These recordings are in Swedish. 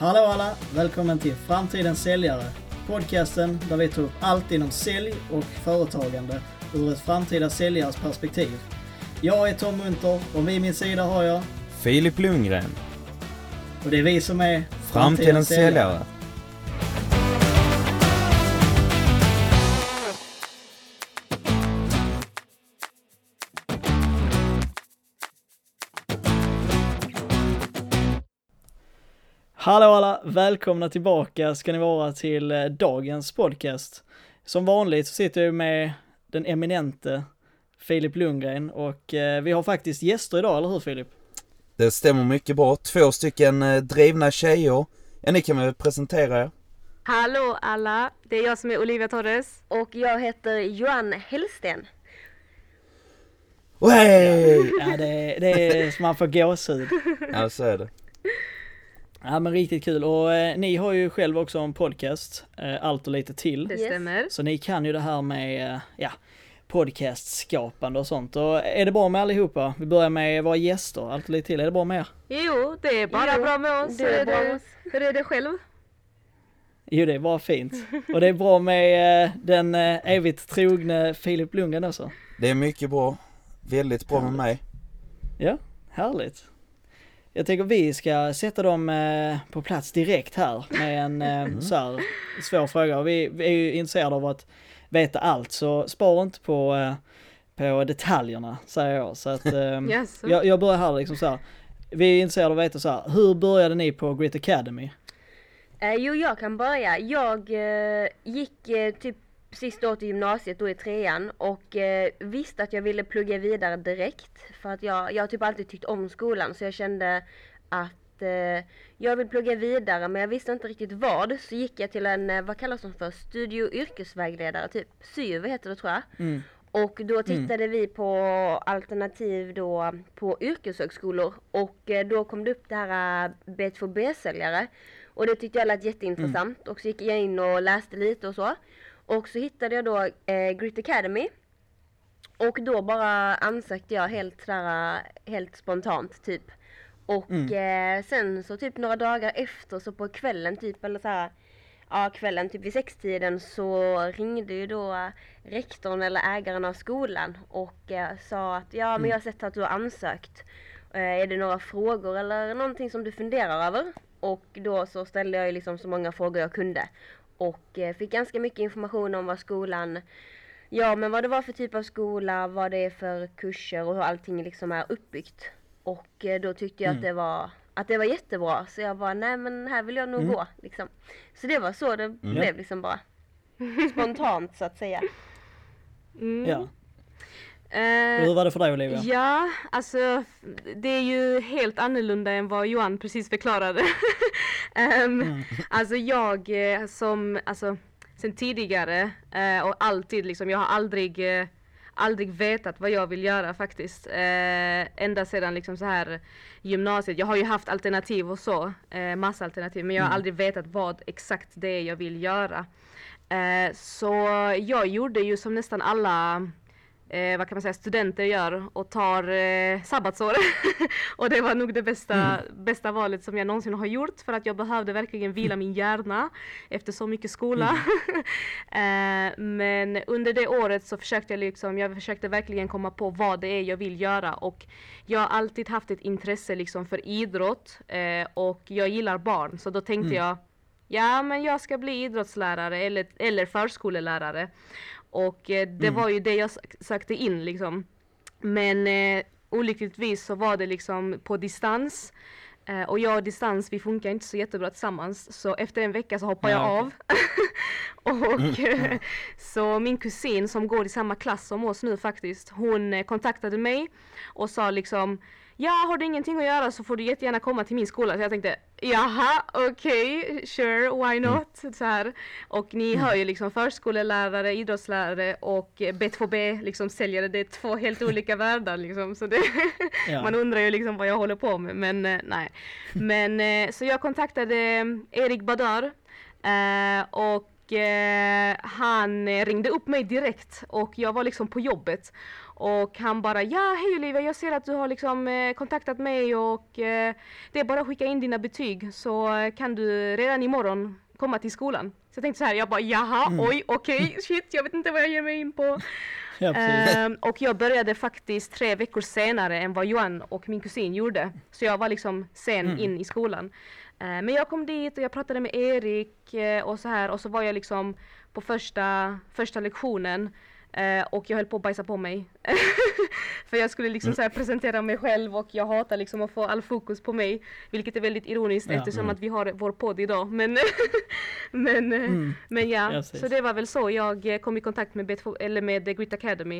Hallå alla! Välkommen till Framtidens säljare. Podcasten där vi tar upp allt inom sälj och företagande ur ett framtida säljares perspektiv. Jag är Tom Munter och vid min sida har jag Filip Lundgren, och det är vi som är Framtidens säljare. Hallå alla! Välkomna tillbaka ska ni vara till eh, dagens podcast. Som vanligt så sitter jag med den eminente Filip Lundgren och eh, vi har faktiskt gäster idag, eller hur Filip? Det stämmer mycket bra. Två stycken eh, drivna tjejer. Ja, ni kan väl presentera er? Hallå alla, det är jag som är Olivia Torres. Och jag heter Joanne Hellsten. Wey! Ja, det, det är som man får gåshud. Ja, så är det. Ja men riktigt kul och eh, ni har ju själv också en podcast, eh, Allt och lite till. Det stämmer. Så ni kan ju det här med, eh, ja, podcastskapande och sånt. Och är det bra med allihopa? Vi börjar med våra gäster, Allt och lite till. Är det bra med er? Jo, det är bara Jo, bra med oss. det är bra med det, oss. hur är det själv? Jo det är bara fint. Och det är bra med eh, den eh, evigt trogne Filip Lundgren också. Det är mycket bra. Väldigt bra med mig. Ja, härligt. Jag tänker vi ska sätta dem eh, på plats direkt här med en eh, så här svår fråga. Vi, är ju intresserade av att veta allt så spara inte på, eh, på detaljerna säger jag. Så att Yes. jag, jag börjar här liksom så här. Vi är intresserade av att veta så här, hur började ni på Grit Academy? Jo, jag kan börja. Jag gick typ sista året i gymnasiet, då i trean, och eh, visste att jag ville plugga vidare direkt. För att jag, jag har typ alltid tyckt om skolan, så jag kände att eh, jag vill plugga vidare, men jag visste inte riktigt vad. Så gick jag till en, eh, vad kallas de för, studie och yrkesvägledare, typ SYV heter det tror jag. Mm. Och då tittade vi på alternativ då på yrkeshögskolor och eh, då kom det upp det här eh, B2B-säljare. Och det tyckte jag lät jätteintressant och så gick jag in och läste lite och så. Och så hittade jag då eh, Grit Academy. Och då bara ansökte jag helt sådär, helt spontant typ. Och eh, sen så typ några dagar efter så på kvällen typ eller så här ja, kvällen typ vid sextiden så ringde ju då rektorn eller ägaren av skolan och eh, sa att ja men jag har sett att du har ansökt. Eh, är det några frågor eller någonting som du funderar över? Och då så ställde jag ju liksom så många frågor jag kunde. Och eh, fick ganska mycket information om vad skolan Ja men vad det var för typ av skola, vad det är för kurser och hur allting liksom är uppbyggt. Och eh, då tyckte jag att det var att det var jättebra så jag bara nej men här vill jag nog gå liksom. Så det var så det blev liksom bara. Spontant så att säga. Mm. Ja. Eh, Hur var det för dig Olivia? ja, alltså det är ju helt annorlunda än vad Johan precis förklarade. Ehm, Alltså jag eh, som, alltså sen tidigare eh, och alltid liksom, jag har aldrig eh, aldrig vetat vad jag vill göra faktiskt. Ända sedan liksom så här gymnasiet. Jag har ju haft alternativ och så, massa alternativ, men jag har aldrig vetat vad exakt det är jag vill göra. Så jag gjorde ju som nästan alla eh, vad kan man säga, studenter gör och tar eh, sabbatsår. och det var nog det bästa, bästa valet som jag någonsin har gjort för att jag behövde verkligen vila min hjärna efter så mycket skola. eh, men under det året så försökte jag liksom, jag försökte verkligen komma på vad det är jag vill göra och jag har alltid haft ett intresse liksom för idrott eh, och jag gillar barn så då tänkte jag Ja men jag ska bli idrottslärare eller, eller förskolelärare. Och eh, det var ju det jag sök- sökte in liksom. Men eh, olyckligtvis så var det liksom på distans. Eh, och jag och distans vi funkar inte så jättebra tillsammans. Så efter en vecka så hoppade jag Ja, av. och eh, så min kusin som går i samma klass som oss nu faktiskt. Hon eh, kontaktade mig och sa liksom Ja, har du ingenting att göra så får du jättegärna komma till min skola. Så jag tänkte, jaha, okej, sure, why not? Så här. Och ni hör ju liksom förskolelärare, idrottslärare och eh, B2B, liksom säljare, det är två helt olika världar liksom. Så det, Ja. man undrar ju liksom vad jag håller på med, men eh, nej. Men eh, så jag kontaktade Erik eh, och och eh, han ringde upp mig direkt och jag var liksom på jobbet. Och han bara ja hej Olivia jag ser att du har liksom eh, kontaktat mig och eh, det är bara att skicka in dina betyg så eh, kan du redan imorgon komma till skolan. Så jag tänkte så här, jag bara jaha Mm. oj okej shit jag vet inte vad jag ger mig in på. Ja. Ehm, och jag började faktiskt tre veckor senare än vad Johan och min kusin gjorde. Så jag var liksom sen Mm. in i skolan. Ehm, men jag kom dit och jag pratade med Erik eh, och så här och så var jag liksom på första, första lektionen eh, och jag höll på att bajsa på mig. För jag skulle liksom så här presentera mig själv och jag hatar liksom att få all fokus på mig. Vilket är väldigt ironiskt Ja. eftersom att vi har vår podd idag. Men, men, eh, Mm. men ja, så det var väl så jag eh, kom i kontakt med, Bet- eller med Grit Academy.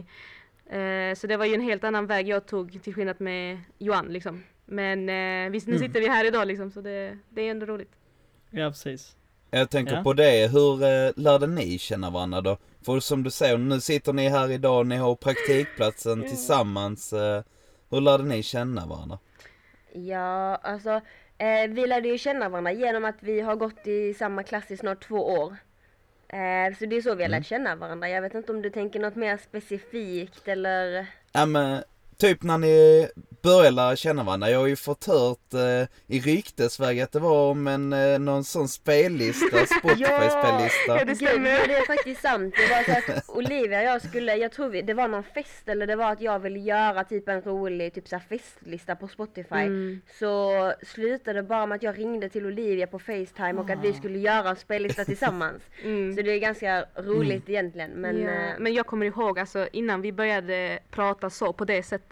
Eh, så det var ju en helt annan väg jag tog till skillnad med Johan liksom. Men eh, visst, nu Mm. sitter vi här idag liksom så det, det är ändå roligt. ja, precis. Jag tänker Ja. på det, hur eh, lärde ni känna varandra då? För som du säger, nu sitter ni här idag, ni har praktikplatsen tillsammans. Eh, hur lärde ni känna varandra? Ja, alltså eh, vi lärde ju känna varandra genom att vi har gått i samma klass i snart två år. Eh, så det är så vi har lärt känna varandra. Jag vet inte om du tänker något mer specifikt eller? Ja men, typ när ni började lära känna varandra. Jag har ju fått hört eh, i ryktesväg att det var om en, eh, någon sån spellista, Spotify-spellista. Ja, det stämmer. Gud, det är faktiskt sant. Det var så att Olivia och jag skulle, jag tror vi, det var någon fest eller det var att jag ville göra typ en rolig typ så här festlista på Spotify. Mm. Så slutade det bara med att jag ringde till Olivia på Facetime och att vi skulle göra en spellista tillsammans. Mm. Så det är ganska roligt egentligen. Men ja, eh, men jag kommer ihåg alltså innan vi började prata så på det sättet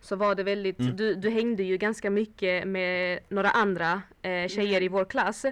så var det väldigt, du, du hängde ju ganska mycket med några andra eh, tjejer i vår klass.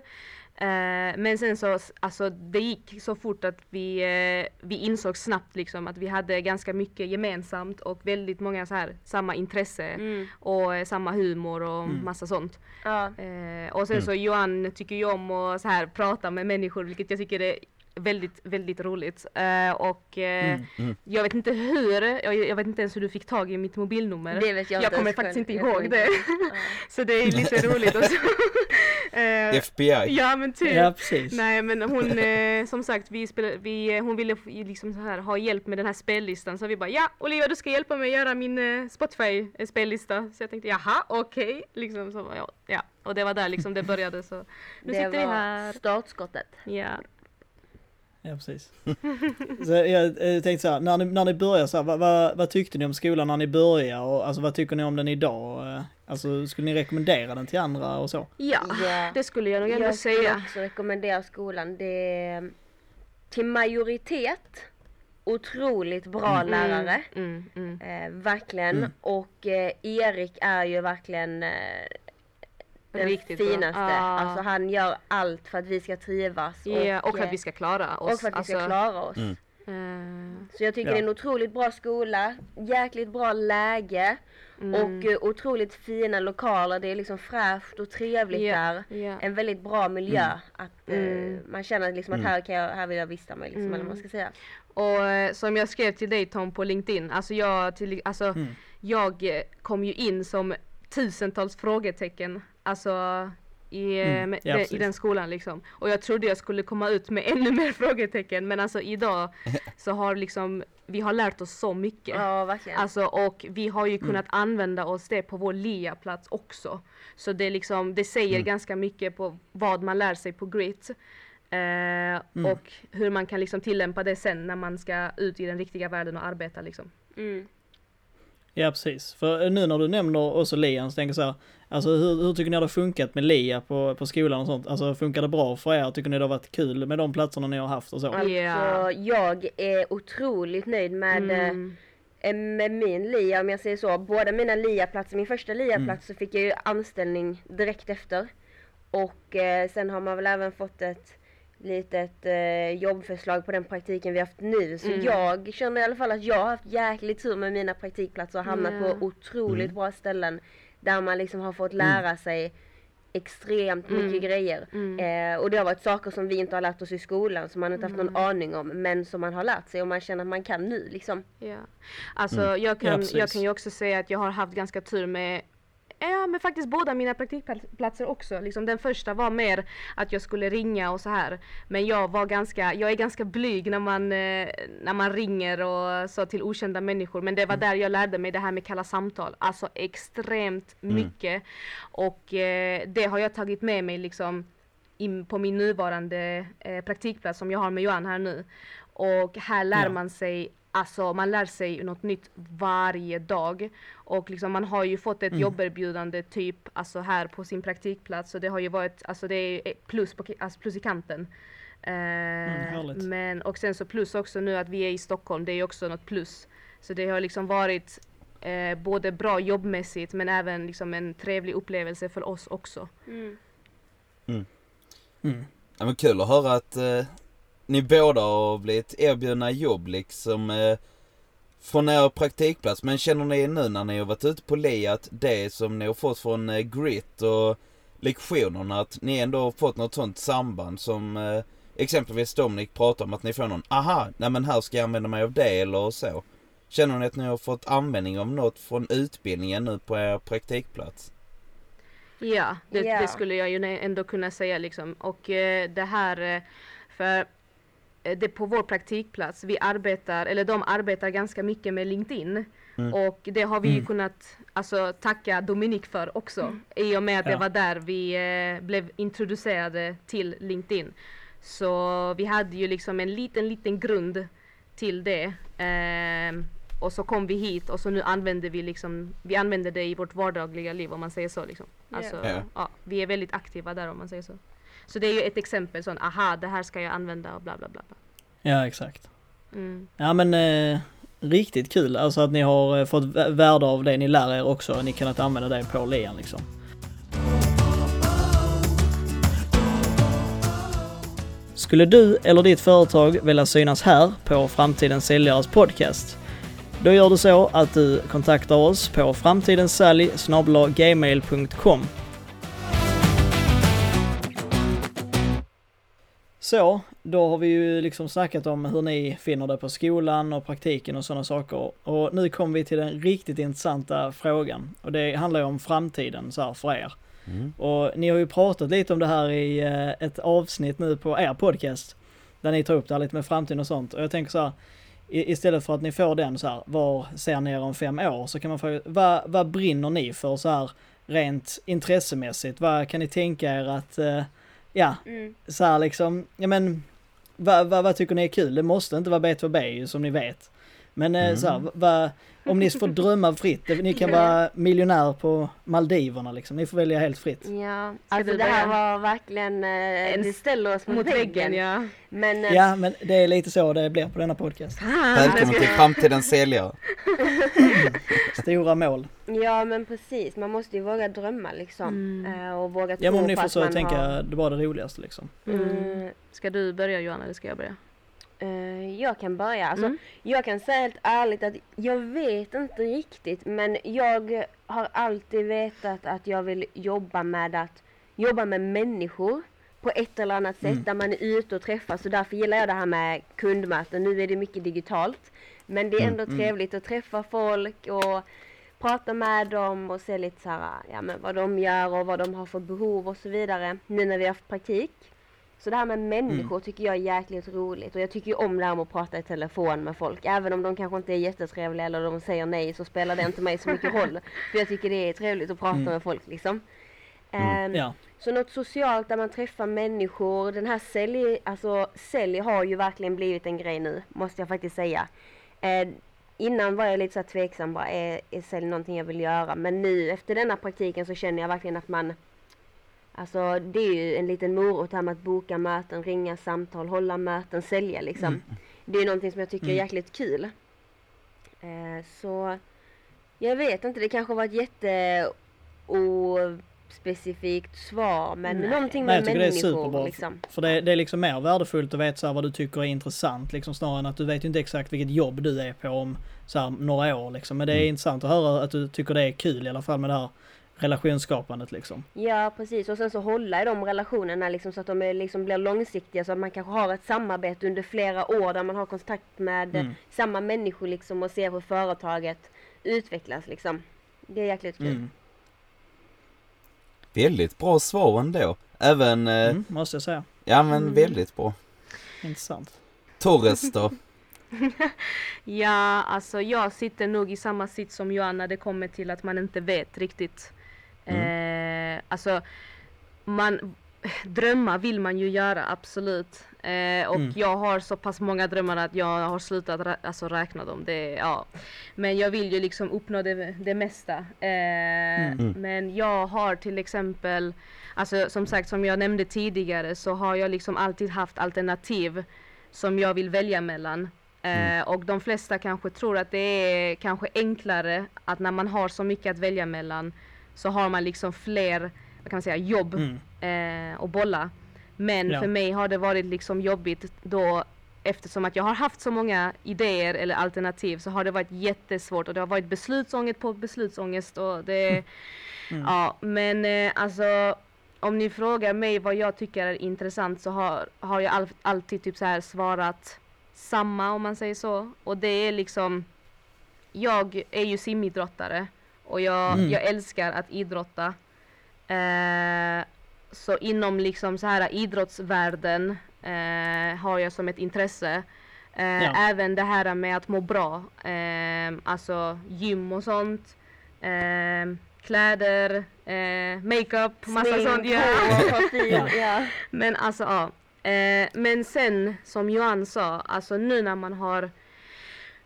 Eh, men sen så, alltså det gick så fort att vi, eh, vi insåg snabbt liksom att vi hade ganska mycket gemensamt och väldigt många så här samma intresse mm, och eh, samma humor och massa sånt. ja. Eh, och sen så Johan tycker ju om att så här prata med människor vilket jag tycker är väldigt, väldigt roligt. Eh, och eh, mm. jag vet inte hur, jag, jag vet inte ens hur du fick tag i mitt mobilnummer. Det vet jag jag inte kommer faktiskt inte ihåg det. inte- så det är lite roligt också. Eh, FBI. ja men typ. Ja, precis. Nej men hon, som sagt, vi spelade, vi, hon ville liksom så här, ha hjälp med den här spellistan så vi bara ja Olivia du ska hjälpa mig göra min eh, Spotify eh, spellista. Så jag tänkte jaha okej, liksom så, ja, ja. Och det var där liksom det började så nu Det sitter vi var här. startskottet. Ja. Ja, precis. så jag, jag tänkte så här, när ni, när ni började så här, vad, vad, vad tyckte ni om skolan när ni började och alltså vad tycker ni om den idag? Eh, Alltså skulle ni rekommendera den till andra och så? ja, Ja. det skulle jag nog ändå Jag skulle säga. också rekommendera skolan. Det är till majoritet otroligt bra lärare. Mm, mm. Eh, verkligen. Och eh, Erik är ju verkligen eh, den Riktigt bra. finaste. Ja. Alltså han gör allt för att vi ska trivas. Ja, och för eh, att vi ska klara oss. och för att vi ska Alltså, klara oss. Mm. eh, Så jag tycker Ja. det är en otroligt bra skola, jäkligt bra läge mm. och eh, otroligt fina lokaler. Det är liksom fräscht och trevligt Ja, där. ja. En väldigt bra miljö. Att eh, Mm. man känner liksom att här, kan jag, här vill jag vista mig liksom, Mm. eller vad man ska säga. Och eh, som jag skrev till dig Tom på LinkedIn, alltså jag, till, alltså, Mm. jag eh, kom ju in som tusentals frågetecken, alltså i, eh, Mm, med, ja, i den skolan liksom. Och jag trodde jag skulle komma ut med ännu mer frågetecken men alltså idag så har liksom, vi har lärt oss så mycket. Ja, verkligen. Alltså och vi har ju kunnat Mm. använda oss det på vår LIA-plats också. Så det, liksom, det säger Mm. ganska mycket på vad man lär sig på GRIT. Eh, Mm. Och hur man kan liksom tillämpa det sen när man ska ut i den riktiga världen och arbeta liksom. Mm. Ja, precis. För nu när du nämner också LIA så tänker jag så här, alltså hur, hur tycker ni det har funkat med LIA på, på skolan och sånt? Alltså funkar det bra för er? Tycker ni det har varit kul med de platserna ni har haft och så? Alltså, Ja. jag är otroligt nöjd med, Mm. eh, med min LIA om jag säger så. Båda mina LIA-platser, min första LIA-plats så fick jag ju anställning direkt efter. Och eh, sen har man väl även fått ett litet eh, jobbförslag på den praktiken vi haft nu. Så Mm. jag känner i alla fall att jag har haft jäkligt tur med mina praktikplatser och hamnat Ja. på otroligt Mm. bra ställen. Där man liksom har fått lära sig extremt mycket Mm. grejer. Mm. Eh, och det har varit saker som vi inte har lärt oss i skolan som man inte haft någon aning om men som man har lärt sig och man känner att man kan nu liksom. Ja. Alltså Mm. jag, Ja, kan, precis. jag kan ju också säga att jag har haft ganska tur med Ja men faktiskt båda mina praktikplatser också. Liksom, den första var mer att jag skulle ringa och så här. Men jag var ganska, jag är ganska blyg när man, eh, när man ringer och så till okända människor. Men det var mm. där jag lärde mig det här med kalla samtal. Alltså extremt mm. mycket. Och eh, det har jag tagit med mig liksom in på min nuvarande eh, praktikplats som jag har med Johan här nu. Och här lär ja. man sig Alltså man lär sig något nytt varje dag. Och liksom man har ju fått ett mm. jobberbjudande typ alltså här på sin praktikplats. Så det har ju varit, alltså det är plus, på, alltså plus i kanten. Eh, mm, men och sen så plus också nu att vi är i Stockholm, det är också något plus. Så det har liksom varit eh, både bra jobbmässigt men även liksom en trevlig upplevelse för oss också. Mm. Mm. Mm. Ja, men kul att höra att eh, ni båda har blivit erbjudna jobb liksom eh, från er praktikplats. Men känner ni nu när ni har varit ute på LI att det som ni har fått från eh, Grit och lektionerna, att ni ändå har fått något sånt samband som eh, exempelvis Dominic pratar om att ni får någon, aha, nej men här ska jag använda mig av det eller så. Känner ni att ni har fått användning av något från utbildningen nu på er praktikplats? Ja, det, yeah. det skulle jag ju ändå kunna säga liksom. Och eh, det här, eh, för det på vår praktikplats, vi arbetar, eller de arbetar ganska mycket med LinkedIn. Mm. Och det har vi ju mm. kunnat alltså, tacka Dominik för också. Mm. I och med att ja. det var där vi eh, blev introducerade till LinkedIn. Så vi hade ju liksom en liten, liten grund till det. Eh, och så kom vi hit och så nu använder vi liksom, vi använder det i vårt vardagliga liv om man säger så liksom. Alltså, yeah. ja, vi är väldigt aktiva där om man säger så. Så det är ju ett exempel sån, aha det här ska jag använda och bla bla bla. Ja exakt. Mm. Ja men eh, riktigt kul, alltså att ni har eh, fått värde av det ni lär er också, ni kunnat använda det på LEAN liksom. Skulle du eller ditt företag vilja synas här på Framtidens Säljares podcast? Då gör du så att du kontaktar oss på framtidenssälj Så, då har vi ju liksom snackat om hur ni finner det på skolan och praktiken och sådana saker. Och nu kommer vi till den riktigt intressanta frågan. Och det handlar ju om framtiden så här för er. Mm. Och ni har ju pratat lite om det här i eh, ett avsnitt nu på er podcast. Där ni tar upp det här lite med framtiden och sånt. Och jag tänker så här, istället för att ni får den så här, var ser ni er om fem år? Så kan man fråga, vad, vad brinner ni för så här rent intressemässigt? Vad kan ni tänka er att eh, ja, mm. så här liksom, ja men, vad, vad, vad tycker ni är kul? Det måste inte vara B2B som ni vet. Men mm. så här, vad, om ni får drömma fritt, ni kan vara miljonär på Maldiverna liksom, ni får välja helt fritt. Ja, alltså det här var verkligen, eh, det ställer oss mot väggen. Ja. Men, eh, ja, men det är lite så det blir på denna podcast. Välkommen till framtidens säljare. Stora mål. Ja men precis, man måste ju våga drömma liksom. Mm. Eh, och våga tro ja, men om ni får så tänka, har... det var det roligaste liksom. Mm. Ska du börja Johanna eller ska jag börja? Uh, jag kan börja. Alltså, mm. Jag kan säga helt ärligt att jag vet inte riktigt men jag har alltid vetat att jag vill jobba med att jobba med människor på ett eller annat sätt mm. där man är ute och träffas och därför gillar jag det här med kundmöten. Nu är det mycket digitalt men det är mm, ändå mm. trevligt att träffa folk och prata med dem och se lite så här, ja, men vad de gör och vad de har för behov och så vidare nu när vi har haft praktik. Så det här med människor mm. tycker jag är jäkligt roligt och jag tycker ju om det här med att prata i telefon med folk. Även om de kanske inte är jättetrevliga eller de säger nej så spelar det inte mig så mycket roll. För jag tycker det är trevligt att prata mm. med folk liksom. Mm. Um, ja. Så något socialt där man träffar människor. Den här sälj, alltså sälj har ju verkligen blivit en grej nu, måste jag faktiskt säga. Uh, innan var jag lite så tveksam bara, är, är sälj någonting jag vill göra? Men nu efter denna praktiken så känner jag verkligen att man Alltså det är ju en liten morot här med att boka möten, ringa samtal, hålla möten, sälja liksom. Mm. Det är någonting som jag tycker är mm. jäkligt kul. Eh, så jag vet inte, det kanske var ett jätte ospecifikt svar men Nej. någonting med Nej, jag människor. Det är superbra, liksom. För det, det, är liksom mer värdefullt att veta så vad du tycker är intressant liksom snarare än att du vet inte exakt vilket jobb du är på om så här, några år liksom. Men det är mm. intressant att höra att du tycker det är kul i alla fall med det här relationsskapandet liksom. Ja precis och sen så hålla i de relationerna liksom så att de är, liksom blir långsiktiga så att man kanske har ett samarbete under flera år där man har kontakt med mm. samma människor liksom och ser hur företaget utvecklas liksom. Det är jäkligt kul. Mm. Väldigt bra svar ändå. Även, eh, Mm, måste jag säga. ja men Mm. väldigt bra. Intressant. Torres då? Ja, alltså jag sitter nog i samma sitt som Johan när det kommer till att man inte vet riktigt. Eh, alltså, man, drömmar vill man ju göra absolut. Eh, och Mm. jag har så pass många drömmar att jag har slutat rä- alltså, räkna dem. Det, ja. Men jag vill ju liksom uppnå det, det mesta. Eh, Mm. Men jag har till exempel, alltså som sagt som jag nämnde tidigare så har jag liksom alltid haft alternativ som jag vill välja mellan. Eh, och de flesta kanske tror att det är kanske enklare att när man har så mycket att välja mellan så har man liksom fler, vad kan man säga, jobb Mm. eh, och bolla. Men Ja. för mig har det varit liksom jobbigt då eftersom att jag har haft så många idéer eller alternativ så har det varit jättesvårt och det har varit beslutsångest på beslutsångest och det Mm. Ja men eh, alltså om ni frågar mig vad jag tycker är intressant så har, har jag all, alltid typ så här svarat samma om man säger så och det är liksom jag är ju simidrottare och jag, Mm. jag älskar att idrotta. Eh, så inom liksom så här idrottsvärlden eh, har jag som ett intresse. Eh, Ja. Även det här med att må bra. Eh, alltså gym och sånt. Eh, kläder, eh, makeup, massa Smink, sånt. Ja. Ja. ja. Men alltså ja. Eh, men sen som Johan sa, alltså nu när man har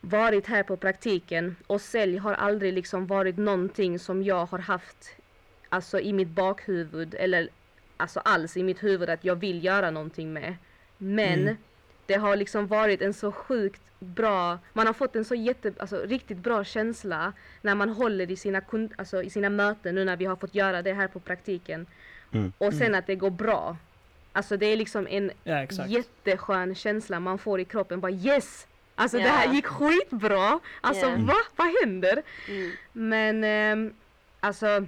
varit här på praktiken och sälj har aldrig liksom varit någonting som jag har haft alltså i mitt bakhuvud eller alltså alls i mitt huvud att jag vill göra någonting med. Men Mm. det har liksom varit en så sjukt bra, man har fått en så jätte, alltså riktigt bra känsla när man håller i sina, kund, alltså, i sina möten nu när vi har fått göra det här på praktiken. Mm. Och sen att det går bra. Alltså det är liksom en Ja, exakt. jätteskön känsla man får i kroppen. Bara yes! Alltså det Ja. här gick skitbra! Alltså Ja. va? Vad händer? Mm. Men ehm, alltså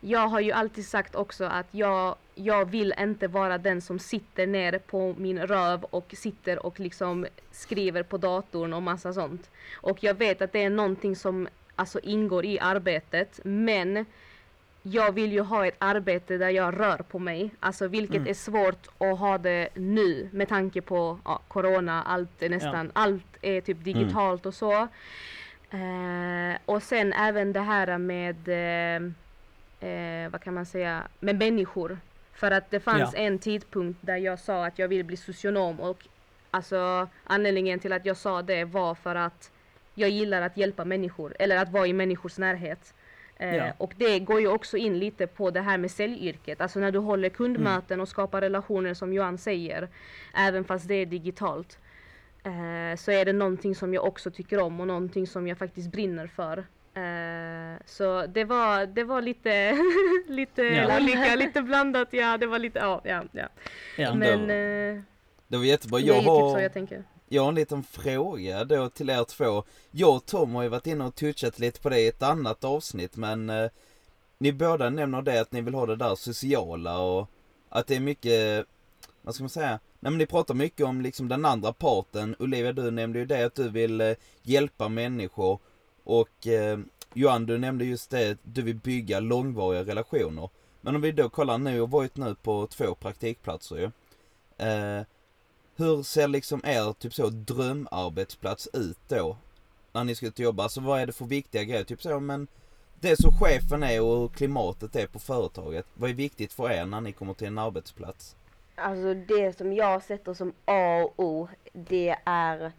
jag har ju alltid sagt också att jag, jag vill inte vara den som sitter ner på min röv och sitter och liksom skriver på datorn och massa sånt. Och jag vet att det är någonting som alltså ingår i arbetet men jag vill ju ha ett arbete där jag rör på mig. Alltså vilket Mm. är svårt att ha det nu med tanke på ja, corona, allt är nästan, allt är typ digitalt och så. Eh, och sen även det här med, eh, eh, vad kan man säga, med människor. För att det fanns Ja. en tidpunkt där jag sa att jag vill bli socionom och alltså anledningen till att jag sa det var för att jag gillar att hjälpa människor eller att vara i människors närhet. Eh, Ja. Och det går ju också in lite på det här med säljyrket, alltså när du håller kundmöten Mm. och skapar relationer som Johan säger, även fast det är digitalt. Eh, så är det någonting som jag också tycker om och någonting som jag faktiskt brinner för. Eh, så det var, det var lite, lite Ja. olika, lite blandat, ja det var lite, ja, ja, ja. Ja. Men då- eh, Det var jättebra. det är Jag ju typ så har, jag tänker jag har en liten fråga då till er två. Jag och Tom har ju varit inne och touchat lite på det i ett annat avsnitt men eh, ni båda nämner det att ni vill ha det där sociala och att det är mycket, vad ska man säga? Nej men ni pratar mycket om liksom den andra parten. Olivia du nämnde ju det att du vill eh, hjälpa människor och eh, Johan du nämnde just det, du vill bygga långvariga relationer. Men om vi då kollar nu och varit nu på två praktikplatser ju. Eh, hur ser liksom er typ så drömarbetsplats ut då? När ni ska ut och jobba, alltså vad är det för viktiga grejer? Typ så men det som chefen är och hur klimatet är på företaget. Vad är viktigt för er när ni kommer till en arbetsplats? Alltså det som jag sätter som A och O, det är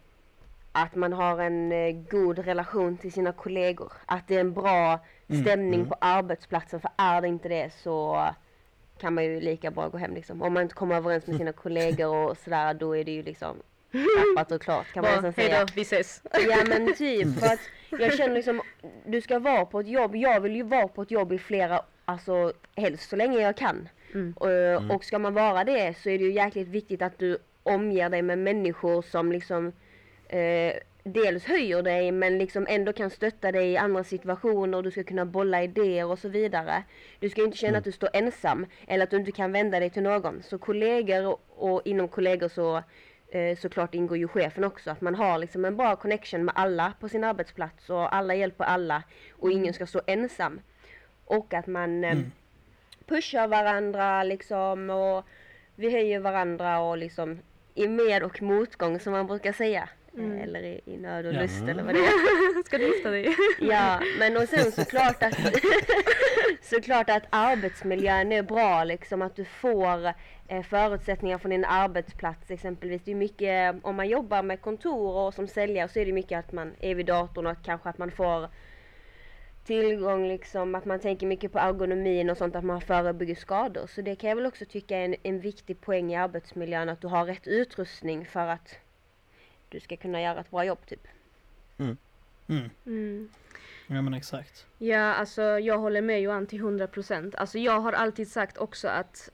att man har en eh, god relation till sina kollegor. Att det är en bra Mm, stämning mm. på arbetsplatsen. För är det inte det så kan man ju lika bra gå hem liksom. Om man inte kommer överens med sina kollegor och sådär, då är det ju liksom klappat och klart kan man nästan säga. vi ses. Ja men typ för att jag känner liksom, du ska vara på ett jobb, jag vill ju vara på ett jobb i flera, alltså helst så länge jag kan. Mm. Och, och ska man vara det så är det ju jäkligt viktigt att du omger dig med människor som liksom eh, dels höjer dig men liksom ändå kan stötta dig i andra situationer, du ska kunna bolla idéer och så vidare. Du ska inte känna att du står ensam eller att du inte kan vända dig till någon. Så kollegor och, och inom kollegor så eh, såklart ingår ju chefen också. Att man har liksom en bra connection med alla på sin arbetsplats och alla hjälper alla och ingen ska stå ensam. Och att man eh, Mm. pushar varandra liksom och vi höjer varandra och liksom i med och motgång som man brukar säga. Mm. Eller i, i nöd och Ja. lust eller vad det är. Ska du gifta dig? Ja, men och sen såklart att såklart att arbetsmiljön är bra liksom att du får eh, förutsättningar från din arbetsplats exempelvis. Det är mycket, om man jobbar med kontor och som säljare så är det mycket att man är vid datorn och att kanske att man får tillgång liksom, att man tänker mycket på ergonomin och sånt, att man förebygger skador. Så det kan jag väl också tycka är en, en viktig poäng i arbetsmiljön, att du har rätt utrustning för att du ska kunna göra ett bra jobb typ. Mm. Mm. Ja men exakt. Ja, alltså jag håller med Johan till 100%. Alltså jag har alltid sagt också att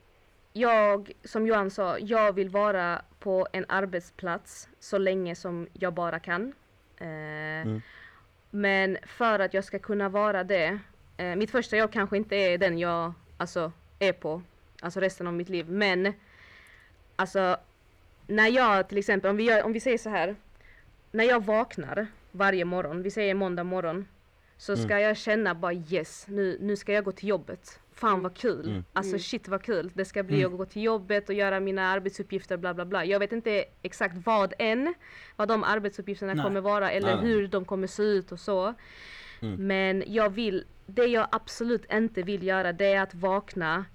jag, som Johan sa, jag vill vara på en arbetsplats så länge som jag bara kan. Eh, Men för att jag ska kunna vara det, eh, mitt första jobb kanske inte är den jag alltså, är på, alltså resten av mitt liv. Men alltså när jag till exempel, om vi, gör, om vi säger så här, när jag vaknar varje morgon, vi säger måndag morgon, så ska jag känna bara yes, nu, nu ska jag gå till jobbet. Fan vad kul! Mm. Alltså shit vad kul! Det ska bli att gå till jobbet och göra mina arbetsuppgifter bla bla bla. Jag vet inte exakt vad än, vad de arbetsuppgifterna Nej. kommer vara eller Nej, hur de kommer se ut och så. Men jag vill, det jag absolut inte vill göra det är att vakna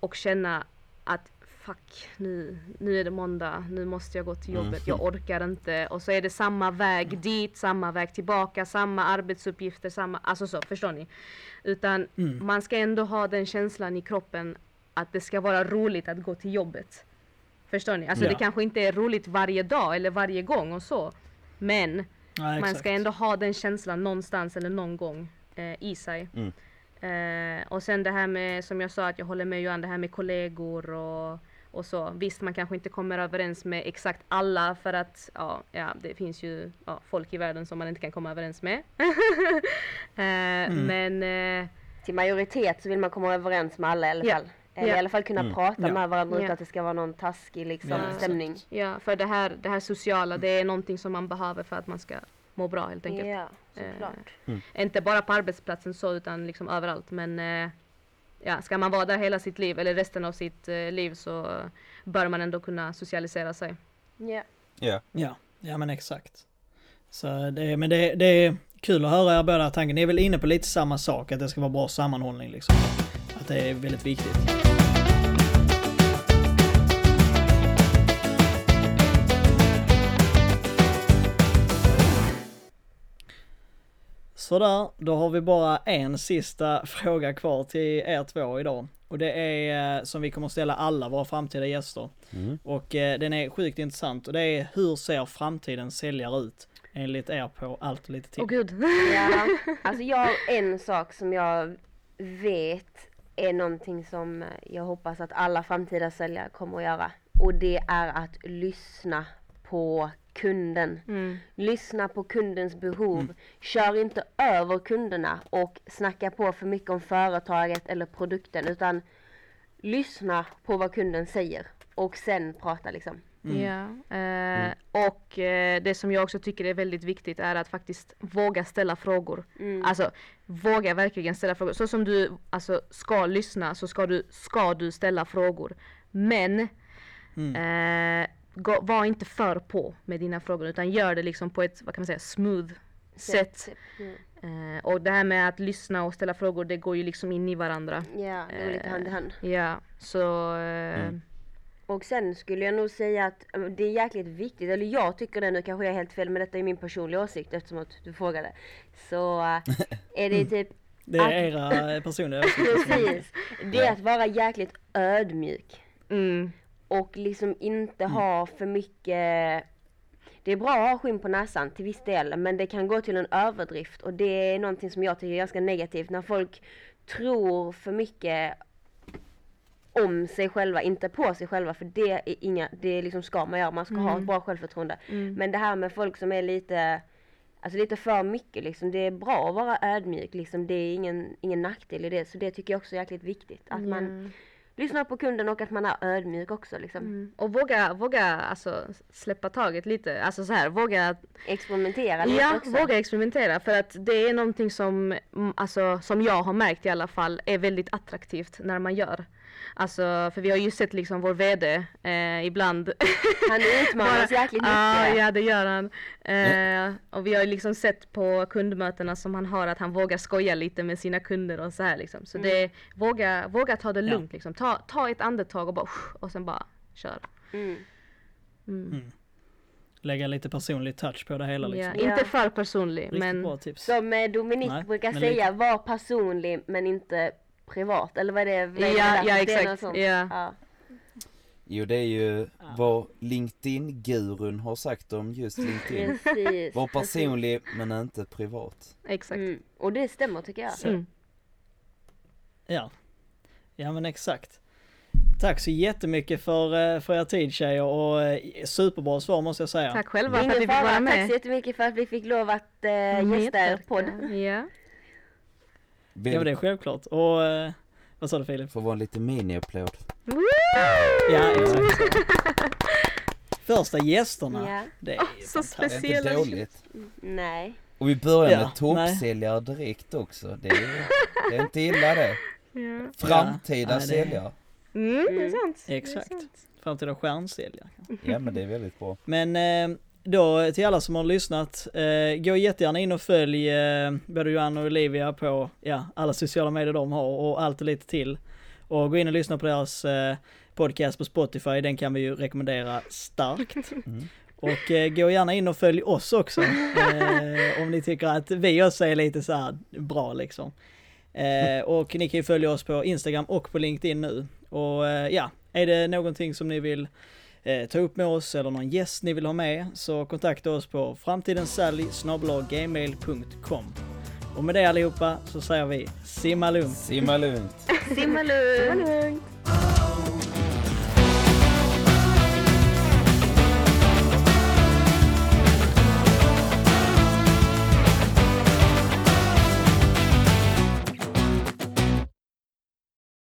och känna att fuck, nu, nu är det måndag, nu måste jag gå till jobbet, jag orkar inte. Och så är det samma väg dit, samma väg tillbaka, samma arbetsuppgifter, samma, alltså så, förstår ni? Utan man ska ändå ha den känslan i kroppen att det ska vara roligt att gå till jobbet. Förstår ni? Alltså Ja. det kanske inte är roligt varje dag eller varje gång och så. Men Nej, man ska ändå ha den känslan någonstans eller någon gång eh, i sig. Mm. Eh, och sen det här med, som jag sa, att jag håller med Johan, det här med kollegor och, och så. Visst, man kanske inte kommer överens med exakt alla för att ja, ja, det finns ju ja, folk i världen som man inte kan komma överens med. eh, Men eh, Till majoritet så vill man komma överens med alla i alla Ja. fall. Ja. i alla fall kunna prata Ja. med varandra utan att det ska vara någon taskig liksom, stämning. ja, för det här, det här sociala, det är någonting som man behöver för att man ska må bra helt enkelt. Ja, såklart. Inte bara på arbetsplatsen så utan liksom överallt men eh, ja, ska man vara där hela sitt liv eller resten av sitt eh, liv så bör man ändå kunna socialisera sig. Ja. Ja. Ja, ja men exakt. Så det, men det, det är kul att höra er båda tankar. Ni är väl inne på lite samma sak, att det ska vara bra sammanhållning liksom. Att det är väldigt viktigt. Sådär, då har vi bara en sista fråga kvar till er två idag. Och det är eh, som vi kommer att ställa alla våra framtida gäster. Och eh, den är sjukt intressant och det är hur ser framtidens säljare ut? Enligt er på allt och lite till. Åh gud! ja. Alltså jag har en sak som jag vet är någonting som jag hoppas att alla framtida säljare kommer att göra. Och det är att lyssna på kunden. Mm. Lyssna på kundens behov. Kör inte över kunderna och snacka på för mycket om företaget eller produkten utan lyssna på vad kunden säger och sen prata liksom. Ja, eh, och eh, det som jag också tycker är väldigt viktigt är att faktiskt våga ställa frågor. Alltså våga verkligen ställa frågor. Så som du alltså, ska lyssna så ska du, ska du ställa frågor. Men eh, gå, var inte för på med dina frågor utan gör det liksom på ett, vad kan man säga, smooth sätt. Mm. Eh, och det här med att lyssna och ställa frågor det går ju liksom in i varandra. Ja, det går lite hand i hand. Ja, så eh, Och sen skulle jag nog säga att eh, det är jäkligt viktigt, eller jag tycker det nu kanske jag är helt fel men detta är min personliga åsikt eftersom att du frågade. Så eh, är det typ, Det är era eh, personliga åsikter. precis, det är att vara jäkligt ödmjuk. mm, Och liksom inte ha för mycket det är bra att ha skinn på näsan till viss del men det kan gå till en överdrift och det är någonting som jag tycker är ganska negativt när folk tror för mycket om sig själva, inte på sig själva för det är inga, det liksom ska man göra, man ska ha ett bra självförtroende. Men det här med folk som är lite Alltså lite för mycket liksom, det är bra att vara ödmjuk liksom, det är ingen, ingen nackdel i det så det tycker jag också är jäkligt viktigt. Att man lyssnar på kunden och att man är ödmjuk också liksom. Mm. Och våga, våga alltså, släppa taget lite. Alltså så här, våga Experimentera lite Ja, också. våga experimentera för att det är någonting som, mm, alltså, som jag har märkt i alla fall är väldigt attraktivt när man gör. Alltså, för vi har ju sett liksom vår VD eh, ibland. Han utmanar oss jäkligt mycket. Ja, ja det gör han. Eh, och vi har ju liksom sett på kundmötena som han har att han vågar skoja lite med sina kunder och så här liksom. Så Mm. det, våga, våga ta det Ja. lugnt liksom. Ta, ta ett andetag och bara och sen bara kör. Mm. Mm. Lägga lite personlig touch på det hela liksom. Ja, Ja. inte för personlig Riktigt men bra tips. Som eh, Dominic Nej, brukar säga, var personlig men inte privat. Eller vad är det? vad är det Ja, ja, Det är exakt. något sånt. Ja. Ja. Jo, det är ju vad LinkedIn-gurun har sagt om just LinkedIn. Precis. Var personlig men inte privat. exakt. Mm. Och det stämmer tycker jag. Mm. Ja. Ja men exakt. Tack så jättemycket för, eh, för er tid tjejer och eh, superbra svar måste jag säga. Tack själva för att vi fick vara fara. Tack så med. jättemycket för att vi fick lov att eh, gästa er podd. Ja. Ja men det är självklart. Och eh, vad sa du Filip? Får vara en liten mini-applåd. Ja exakt. Första gästerna. Ja. Det är ju så fantastiskt. Det är speciella. inte dåligt. Nej. Och vi börjar Ja, med toppsäljare direkt också. Det är, det är inte illa det. Ja. Framtida Ja, nej, det- Mm, säljare. det är sant. Exakt. Det är sant. Framtida stjärnsäljare. Ja men det är väldigt bra. Men eh, då till alla som har lyssnat, eh, gå jättegärna in och följ eh, både Johan och Olivia på ja, alla sociala medier de har och allt och lite till. Och gå in och lyssna på deras eh, podcast på Spotify, den kan vi ju rekommendera starkt. Mm. Och eh, gå gärna in och följ oss också, eh, om ni tycker att vi också är lite så här bra liksom. Eh, och ni kan ju följa oss på Instagram och på LinkedIn nu. Och eh, ja, är det någonting som ni vill eh, ta upp med oss eller någon gäst ni vill ha med så kontakta oss på framtidenssally.gmail.com Och med det allihopa så säger vi simma lugnt! Simma lugnt. Simma lugnt. lugnt.